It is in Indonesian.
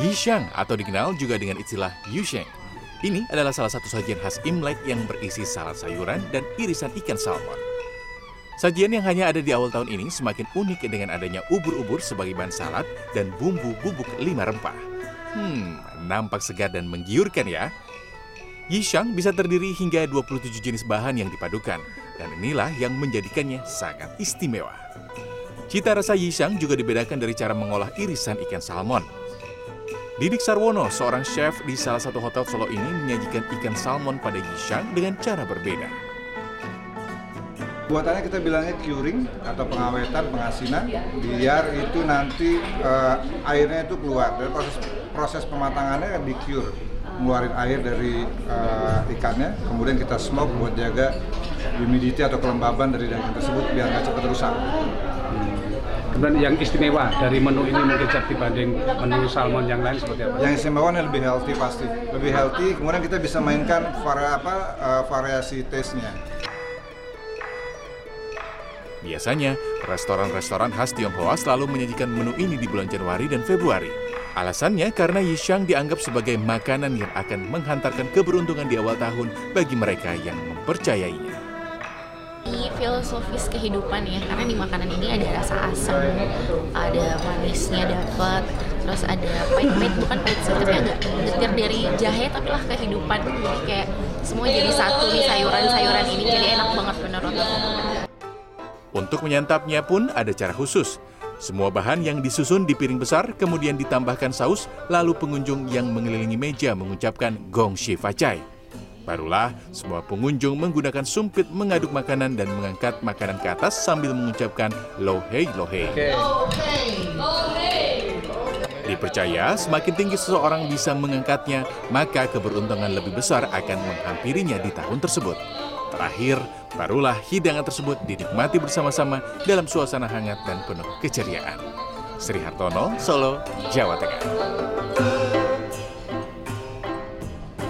Yishang atau dikenal juga dengan istilah Yusheng. Ini adalah salah satu sajian khas Imlek yang berisi salad sayuran dan irisan ikan salmon. Sajian yang hanya ada di awal tahun ini semakin unik dengan adanya ubur-ubur sebagai bahan salad dan bumbu bubuk lima rempah. Hmm, nampak segar dan menggiurkan ya. Yishang bisa terdiri hingga 27 jenis bahan yang dipadukan, dan inilah yang menjadikannya sangat istimewa. Cita rasa Yishang juga dibedakan dari cara mengolah irisan ikan salmon. Didik Sarwono, seorang chef di salah satu hotel Solo ini menyajikan ikan salmon pada Yishang dengan cara berbeda. Buatannya kita bilangnya curing atau pengawetan, pengasinan, biar itu nanti uh, airnya itu keluar. Dan proses proses pematangannya di cure, ngeluarin air dari uh, ikannya, kemudian kita smoke buat jaga humidity atau kelembaban dari daging tersebut biar nggak cepat rusak. Kemudian yang istimewa dari menu ini mungkin Chef dibanding menu salmon yang lain seperti apa? Yang istimewa ini lebih healthy pasti, lebih healthy. Kemudian kita bisa mainkan vari apa uh, variasi taste-nya. Biasanya, restoran-restoran khas Tionghoa selalu menyajikan menu ini di bulan Januari dan Februari. Alasannya karena Yishang dianggap sebagai makanan yang akan menghantarkan keberuntungan di awal tahun bagi mereka yang mempercayainya. Filosofis kehidupan ya, karena di makanan ini ada rasa asam, ada manisnya dapat, terus ada pahit-pahit bukan pahit sih, tapi agak getir dari jahe tapi lah kehidupan. Kayak semua jadi satu nih sayuran-sayuran ini jadi enak banget menurut aku. Untuk menyantapnya pun ada cara khusus. Semua bahan yang disusun di piring besar kemudian ditambahkan saus, lalu pengunjung yang mengelilingi meja mengucapkan gong shi facai. Barulah semua pengunjung menggunakan sumpit mengaduk makanan dan mengangkat makanan ke atas sambil mengucapkan lohei lohei. Dipercaya semakin tinggi seseorang bisa mengangkatnya, maka keberuntungan lebih besar akan menghampirinya di tahun tersebut. Terakhir, barulah hidangan tersebut dinikmati bersama-sama dalam suasana hangat dan penuh keceriaan. Sri Hartono, Solo, Jawa Tengah.